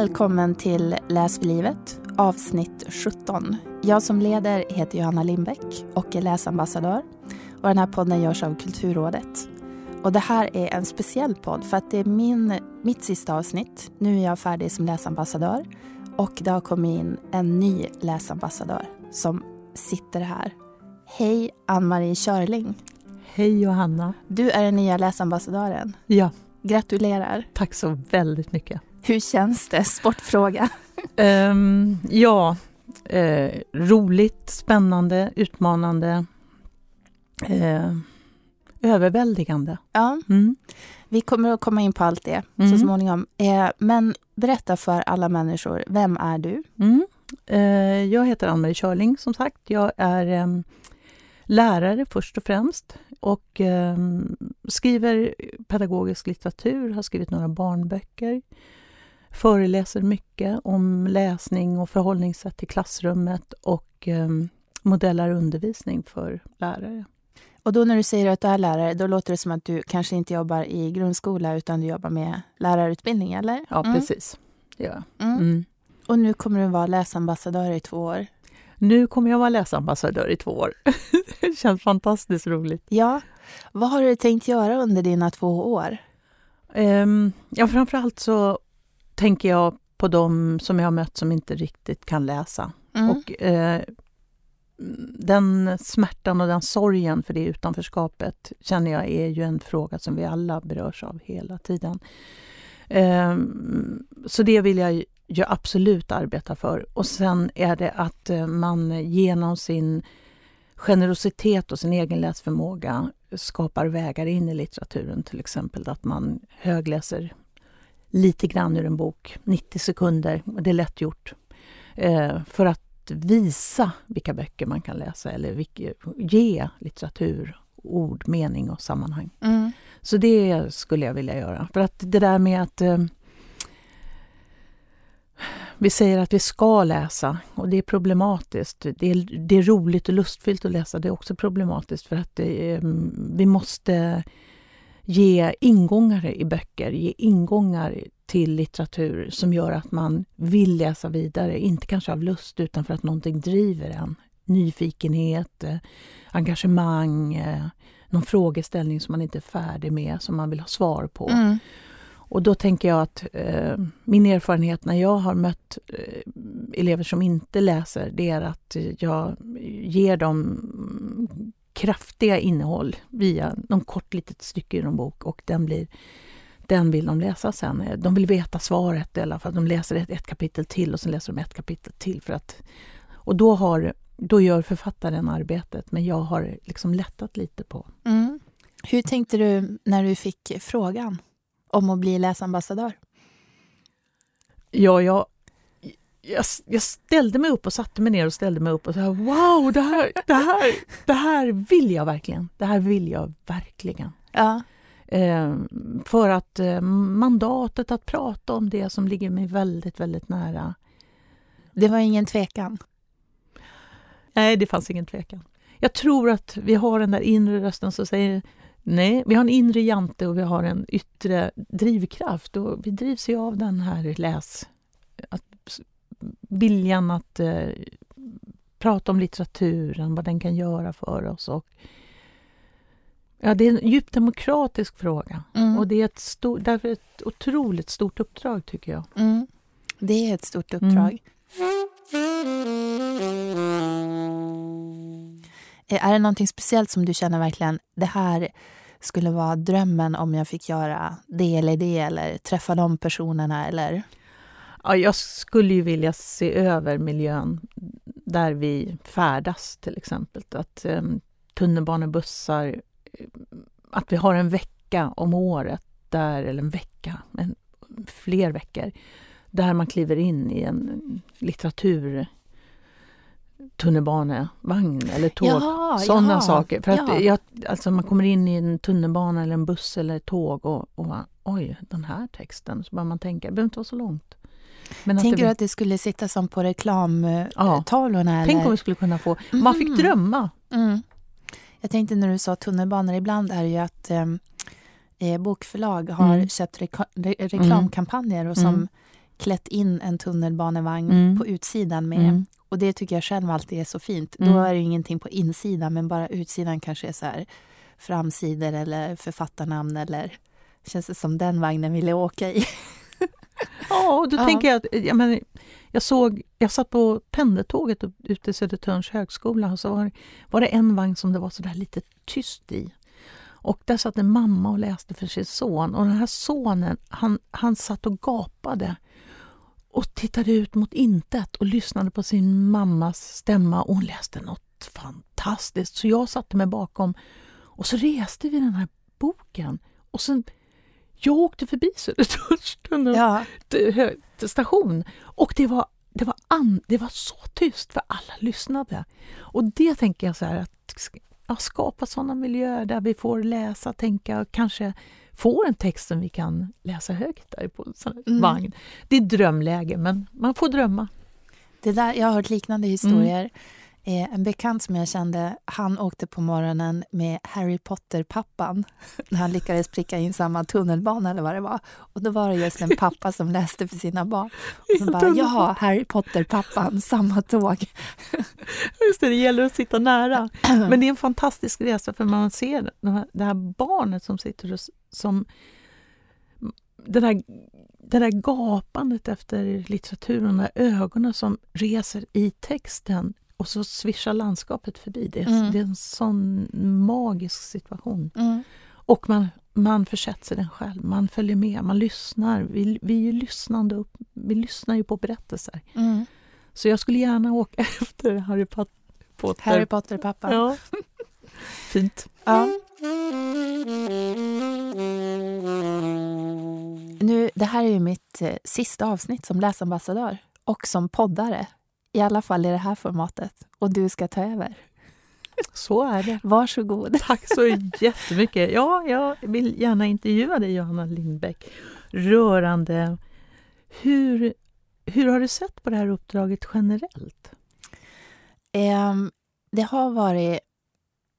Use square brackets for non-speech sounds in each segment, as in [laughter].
Välkommen till Läs för livet, avsnitt 17. Jag som leder heter Johanna Lindbäck och är läsambassadör. Och den här podden görs av Kulturrådet. Och det här är en speciell podd för att det är min, mitt sista avsnitt. Nu är jag färdig som läsambassadör och det har kommit in en ny läsambassadör som sitter här. Hej Ann-Marie Körling. Hej Johanna. Du är den nya läsambassadören. Ja. Gratulerar. Tack så väldigt mycket. Hur känns det? Sportfråga. um, ja, eh, roligt, spännande, utmanande, eh, överväldigande. Ja, mm. vi kommer att komma in på allt det mm. så småningom. Eh, men berätta för alla människor, vem är du? Mm. Eh, jag heter Ann-Marie Körling som sagt. Jag är ehm, lärare först och främst och eh, skriver pedagogisk litteratur, har skrivit några barnböcker, föreläser mycket om läsning och förhållningssätt i klassrummet och eh, modellar undervisning för lärare. Och då när du säger att du är lärare, då låter det som att du kanske inte jobbar i grundskola utan du jobbar med lärarutbildning, eller? Ja, mm. precis. Ja. Mm. Mm. Och nu kommer du vara läsambassadör i två år. Nu kommer jag vara läsambassadör i två år. [laughs] det känns fantastiskt roligt. Ja. Vad har du tänkt göra under dina två år? Um, ja, framförallt så tänker jag på de som jag har mött som inte riktigt kan läsa. Mm. Och eh, den smärtan och den sorgen för det utanförskapet känner jag är ju en fråga som vi alla berörs av hela tiden. Eh, så det vill jag ju absolut arbeta för. Och sen är det att eh, man genom sin generositet och sin egen läsförmåga skapar vägar in i litteraturen. Till exempel att man högläser lite grann ur en bok, 90 sekunder, det är lätt gjort. Eh, för att visa vilka böcker man kan läsa eller vilka, ge litteratur ord, mening och sammanhang. Mm. Så det skulle jag vilja göra. För att det där med att eh, vi säger att vi ska läsa och det är problematiskt. Det är, det är roligt och lustfyllt att läsa, det är också problematiskt för att det, vi måste ge ingångar i böcker, ge ingångar till litteratur som gör att man vill läsa vidare. Inte kanske av lust utan för att någonting driver en. Nyfikenhet, eh, engagemang, eh, någon frågeställning som man inte är färdig med, som man vill ha svar på. Mm. Och då tänker jag att eh, min erfarenhet när jag har mött eh, elever som inte läser, det är att jag ger dem kraftiga innehåll via någon kort litet stycke i en bok och den blir den vill de läsa sen. De vill veta svaret i alla fall. De läser ett, ett kapitel till och sen läser de ett kapitel till. För att, och då, har, då gör författaren arbetet, men jag har liksom lättat lite på. Mm. Hur tänkte du när du fick frågan om att bli läsambassadör? Ja, jag, jag, jag, ställde mig upp och satte mig ner och ställde mig upp och sa wow, det här, det här, det här vill jag verkligen. Det här vill jag verkligen. Ja. Eh, för att eh, mandatet att prata om det som ligger mig väldigt, väldigt nära. Det var ingen tvekan? Nej, det fanns ingen tvekan. Jag tror att vi har den där inre rösten som säger nej, vi har en inre jante och vi har en yttre drivkraft och vi drivs ju av den här läs... Att viljan att eh, prata om litteraturen, vad den kan göra för oss. Och, ja, det är en djupt demokratisk fråga mm. och det är ett stor, därför ett otroligt stort uppdrag tycker jag. Mm. Det är ett stort uppdrag. Mm. Är det någonting speciellt som du känner verkligen, det här skulle vara drömmen om jag fick göra det eller det eller träffa de personerna eller? Ja, jag skulle ju vilja se över miljön där vi färdas till exempel. Att eh, tunnelbanebussar, att vi har en vecka om året där, eller en vecka, men fler veckor, där man kliver in i en litteratur tunnelbanevagn eller tåg. Jaha, sådana jaha, saker. För att ja. jag, alltså man kommer in i en tunnelbana eller en buss eller ett tåg och, och oj, den här texten. Så börjar man tänka, det behöver inte vara så långt. Men Tänker det... du att det skulle sitta som på reklamtavlorna? Ja. Tänk om vi skulle kunna få... Man fick mm. drömma. Mm. Jag tänkte när du sa tunnelbanor, ibland är det ju att eh, eh bokförlag har mm. köpt reka re reklamkampanjer och som mm. klätt in en tunnelbanevagn Mm. på utsidan med. Mm. Och det tycker jag själv alltid är så fint. Mm. Då är det ingenting på insidan men bara utsidan kanske är så här framsidor eller författarnamn eller känns det som den vagnen vill jag åka i. Ja, och då Ja. tänker jag att jag, men, jag såg, jag satt på pendeltåget ute till Södertörns högskola och så var, var det en vagn som det var så där lite tyst i. Och där satt en mamma och läste för sin son och den här sonen han, han satt och gapade och tittade ut mot intet och lyssnade på sin mammas stämma och hon läste något fantastiskt. Så jag satte mig bakom och så reste vi den här boken och sen jag åkte förbi Södertörns Ja, station och det var, det, var an, det var så tyst för alla lyssnade. Och det tänker jag så här att ja, skapa sådana miljöer där vi får läsa, tänka och kanske får en text som vi kan läsa högt där på en Mm. vagn. Det är drömläge men man får drömma. det där, jag har hört liknande historier. Eh, en bekant som jag kände, han åkte på morgonen med Harry Potter-pappan [laughs] när han lyckades pricka in samma tunnelbana eller vad det var. Och då var det just en pappa som läste för sina barn. Och så [laughs] bara, jaha, Harry Potter-pappan, [laughs] samma tåg. Just det, det gäller att sitta nära. [clears throat] Men det är en fantastisk resa för man ser de här- det här barnet som sitter och som det där, det där gapandet efter litteraturen, de där ögonen som reser i texten och så svischar landskapet förbi. Det är, Mm. det är en sån magisk situation. Mm. Och man, man försätts i den själv, man följer med, man lyssnar. Vi, vi är ju lyssnande upp, vi lyssnar ju på berättelser. Mm. Så jag skulle gärna åka [laughs] efter Harry Pot- Potter. Harry Potter-pappan. Ja. Fint. Ja. Nu, det här är ju mitt eh, sista avsnitt som läsambassadör och som poddare. I alla fall i det här formatet. Och du ska ta över. Så är det. Varsågod. Tack så jättemycket. Ja, jag vill gärna intervjua dig, Johanna Lindbäck, rörande hur, hur har du sett på det här uppdraget generellt? Ehm, det har varit...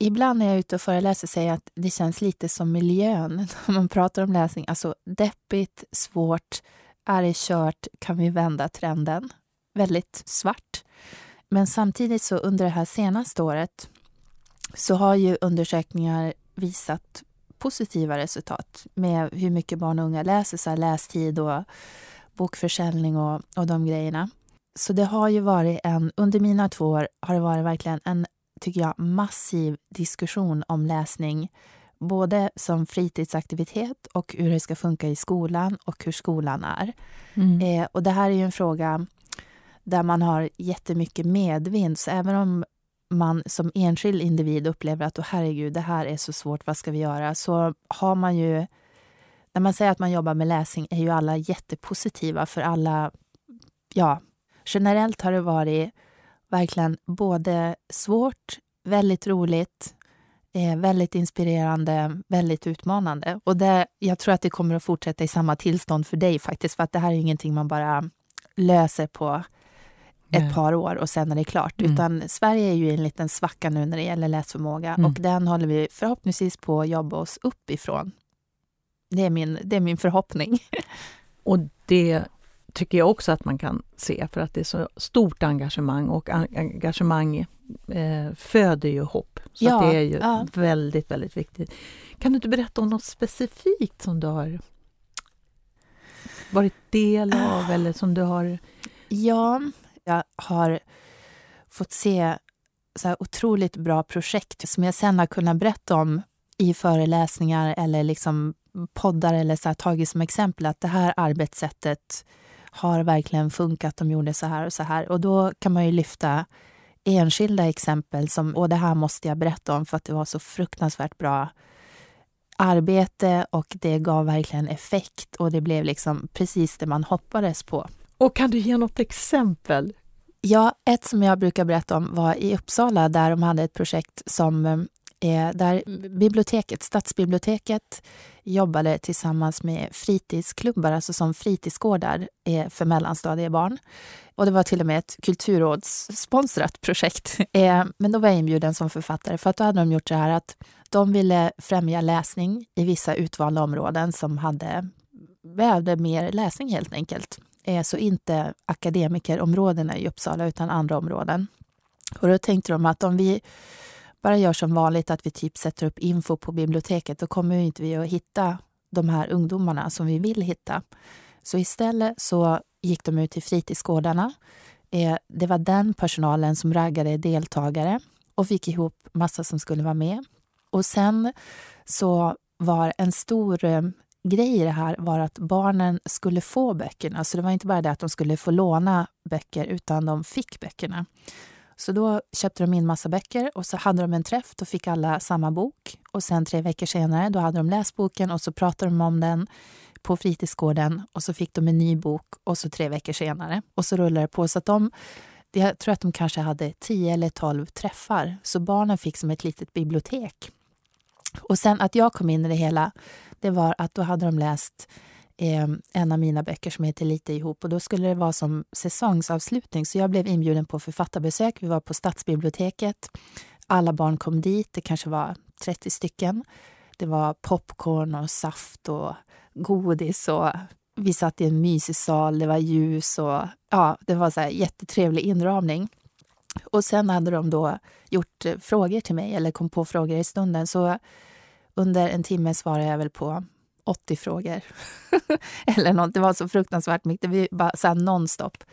Ibland när jag är ute och föreläser säger jag att det känns lite som miljön [laughs] när man pratar om läsning. Alltså deppigt, svårt, är det kört, kan vi vända trenden? Väldigt svart. Men samtidigt så under det här senaste året så har ju undersökningar visat positiva resultat med hur mycket barn och unga läser, så här lästid och bokförsäljning och, och de grejerna. Så det har ju varit en, under mina två år har det varit verkligen en, tycker jag, massiv diskussion om läsning. Både som fritidsaktivitet och hur det ska funka i skolan och hur skolan är. Eh, och det här är ju en fråga där man har jättemycket medvind. Så även om man som enskild individ upplever att oh, herregud, det här är så svårt, vad ska vi göra? Så har man ju... När man säger att man jobbar med läsning är ju alla jättepositiva för alla... Ja, generellt har det varit verkligen både svårt, väldigt roligt, eh, väldigt inspirerande, väldigt utmanande. Och det, jag tror att det kommer att fortsätta i samma tillstånd för dig faktiskt, för att det här är ingenting man bara löser på ett Nej. par år och sen är det klart. Mm. Utan Sverige är ju i en liten svacka nu när det gäller läsförmåga Mm. och den håller vi förhoppningsvis på att jobba oss upp ifrån. Det är min, det är min förhoppning. [laughs] Och det tycker jag också att man kan se för att det är så stort engagemang och en- engagemang eh, föder ju hopp. Så Ja, det är ju ja. väldigt, väldigt viktigt. Kan du inte berätta om något specifikt som du har varit del av eller som du har... Ja, jag har fått se så här otroligt bra projekt som jag sen har kunnat berätta om i föreläsningar eller liksom poddar eller så här, tagit som exempel att det här arbetssättet har verkligen funkat. De gjorde så här och så här. Och då kan man ju lyfta enskilda exempel som och det här måste jag berätta om för att det var så fruktansvärt bra arbete och det gav verkligen effekt och det blev liksom precis det man hoppades på. Och kan du ge något exempel? Ja, ett som jag brukar berätta om var i Uppsala där de hade ett projekt som eh, eh, där biblioteket, stadsbiblioteket jobbade tillsammans med fritidsklubbar, alltså som fritidsgårdar eh, för mellanstadiebarn. Och det var till och med ett kulturrådssponsrat projekt. [laughs] Men då var jag inbjuden som författare för att då hade de gjort så här att de ville främja läsning i vissa utvalda områden som hade behövde mer läsning helt enkelt. Eh, så inte akademikerområdena i Uppsala utan andra områden. Och då tänkte de att om vi bara gör som vanligt att vi typ sätter upp info på biblioteket, då kommer inte vi att hitta de här ungdomarna som vi vill hitta. Så istället så gick de ut till fritidsgårdarna. Eh, det var den personalen som raggade deltagare och fick ihop massa som skulle vara med. Och sen så var en stor eh, grej i det här var att barnen skulle få böckerna. Så det var inte bara det att de skulle få låna böcker, utan de fick böckerna. Så då köpte de in massa böcker och så hade de en träff. Då fick alla samma bok. Och sen tre veckor senare då hade de läst boken och så pratade de om den på fritidsgården och så fick de en ny bok och så tre veckor senare. Och så rullade det på. Så att de, jag tror att de kanske hade tio eller tolv träffar. Så barnen fick som ett litet bibliotek. Och sen att jag kom in i det hela, det var att då hade de läst eh, en av mina böcker som heter Lite ihop och då skulle det vara som säsongsavslutning. Så jag blev inbjuden på författarbesök. Vi var på Stadsbiblioteket. Alla barn kom dit, det kanske var 30 stycken. Det var popcorn och saft och godis och vi satt i en mysig sal, det var ljus och ja, det var så här jättetrevlig inramning. Och sen hade de då gjort eh, frågor till mig, eller kom på frågor i stunden. Så under en timme svarade jag väl på 80 frågor. [laughs] eller något. Det var så fruktansvärt mycket. Det var bara så nonstop.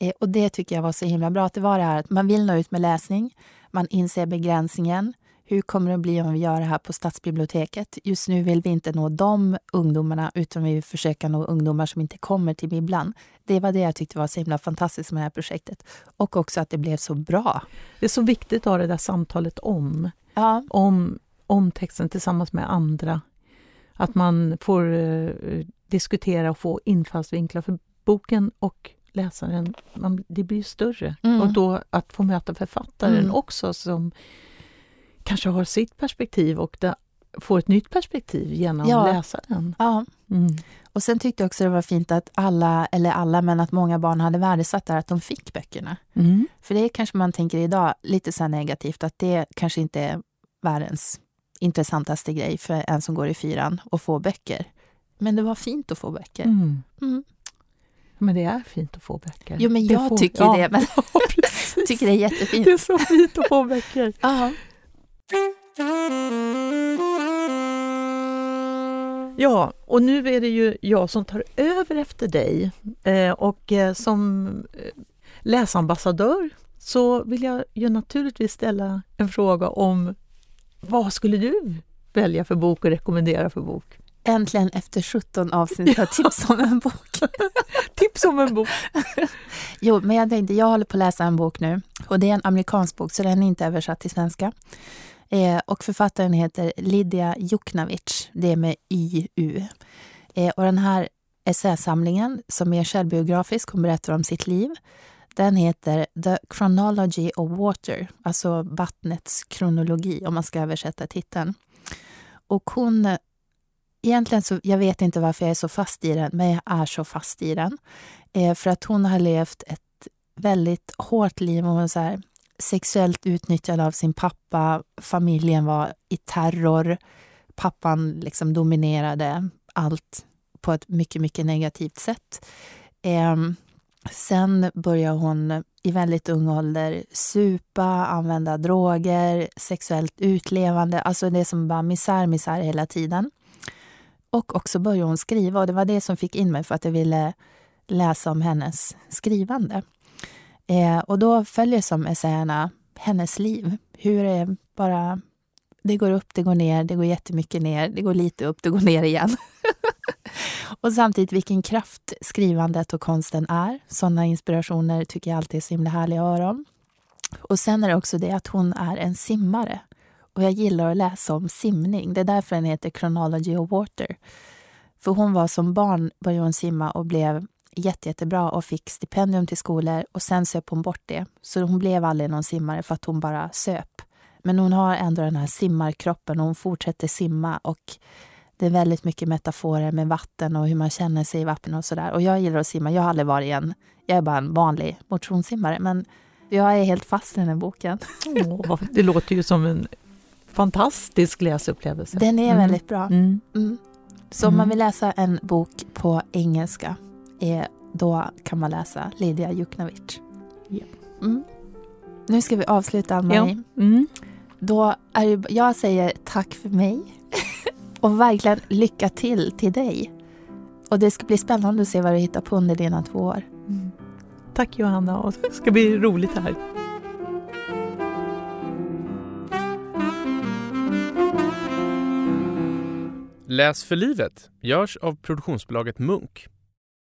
Eh, och det tycker jag var så himla bra. Att det var det här att man vill nå ut med läsning. Man inser begränsningen. Hur kommer det att bli om vi gör det här på stadsbiblioteket? Just nu vill vi inte nå de ungdomarna utan vi vill försöka nå ungdomar som inte kommer till bibblan. Det var det jag tyckte var så himla fantastiskt med det här projektet. Och också att det blev så bra. Det är så viktigt att ha det där samtalet om. Ja. Om, om texten tillsammans med andra. Att man får uh, diskutera och få infallsvinklar. För boken och läsaren, man, det blir större. Mm. Och då att få möta författaren mm. också som kanske har sitt perspektiv och det, får ett nytt perspektiv genom ja. att läsa den. Ja. Mm. Och sen tyckte jag också det var fint att alla, eller alla, men att många barn hade värdesatt där att de fick böckerna. Mm. För det kanske man tänker idag lite så negativt, att det kanske inte är världens intressantaste grej för en som går i fyran att få böcker. Men det var fint att få böcker. Mm. Mm. Men det är fint att få böcker. Jo, men jag får, tycker ja. det. Men [laughs] [laughs] tycker det är jättefint. Det är så fint att få böcker. Ja, och nu är det ju jag som tar över efter dig. Eh, och eh, som eh, läsambassadör så vill jag ju naturligtvis ställa en fråga om vad skulle du välja för bok och rekommendera för bok? Äntligen efter 17 avsnitt har [laughs] tips om en bok. [laughs] tips om en bok! jo, men jag tänkte, jag håller på att läsa en bok nu och det är en amerikansk bok så den är inte översatt till svenska. Eh, och författaren heter Lydia Juknavich, det är med YU. Eh, och den här essäsamlingen, som är självbiografisk, hon berättar om sitt liv. Den heter The Chronology of Water, alltså vattnets kronologi om man ska översätta titeln. Och hon Egentligen så, jag vet inte varför jag är så fast i den, men jag är så fast i den. Eh, för att hon har levt ett väldigt hårt liv. Hon var så här, sexuellt utnyttjad av sin pappa. Familjen var i terror. Pappan liksom dominerade allt på ett mycket, mycket negativt sätt. Eh, sen började hon i väldigt ung ålder supa, använda droger, sexuellt utlevande. Alltså det som bara misär, misär hela tiden. Och också började hon skriva och det var det som fick in mig för att jag ville läsa om hennes skrivande. Eh, och då följer som essäerna hennes liv. Hur det bara... Det går upp, det går ner, det går jättemycket ner, det går lite upp, det går ner igen. [laughs] och samtidigt vilken kraft skrivandet och konsten är. Sådana inspirationer tycker jag alltid är så himla härliga att höra om. Och sen är det också det att hon är en simmare. Och jag gillar att läsa om simning. Det är därför den heter Chronology of Water. För hon var som barn, började hon simma och blev jätte, jättebra och fick stipendium till skolor och sen söp hon bort det. Så hon blev aldrig någon simmare för att hon bara söp. Men hon har ändå den här simmarkroppen och hon fortsätter simma och det är väldigt mycket metaforer med vatten och hur man känner sig i vatten och sådär. Och jag gillar att simma. Jag har aldrig varit en, jag är bara en vanlig motionssimmare. Men jag är helt fast i den här boken. Oh, det låter ju som en fantastisk läsupplevelse. Den är mm. väldigt bra. Mm. Mm. Så om man mm. vill läsa en bok på engelska eh, då kan man läsa Lydia Juknovic. Ja. Mm. Nu ska vi avsluta, Ann-Marie. Ja. Mm. Då är jag säger tack för mig och verkligen lycka till till dig. Och det ska bli spännande att se vad du hittar på under dina två år. Mm. Tack Johanna, och det ska bli roligt här. Läs för livet görs av produktionsbolaget Munk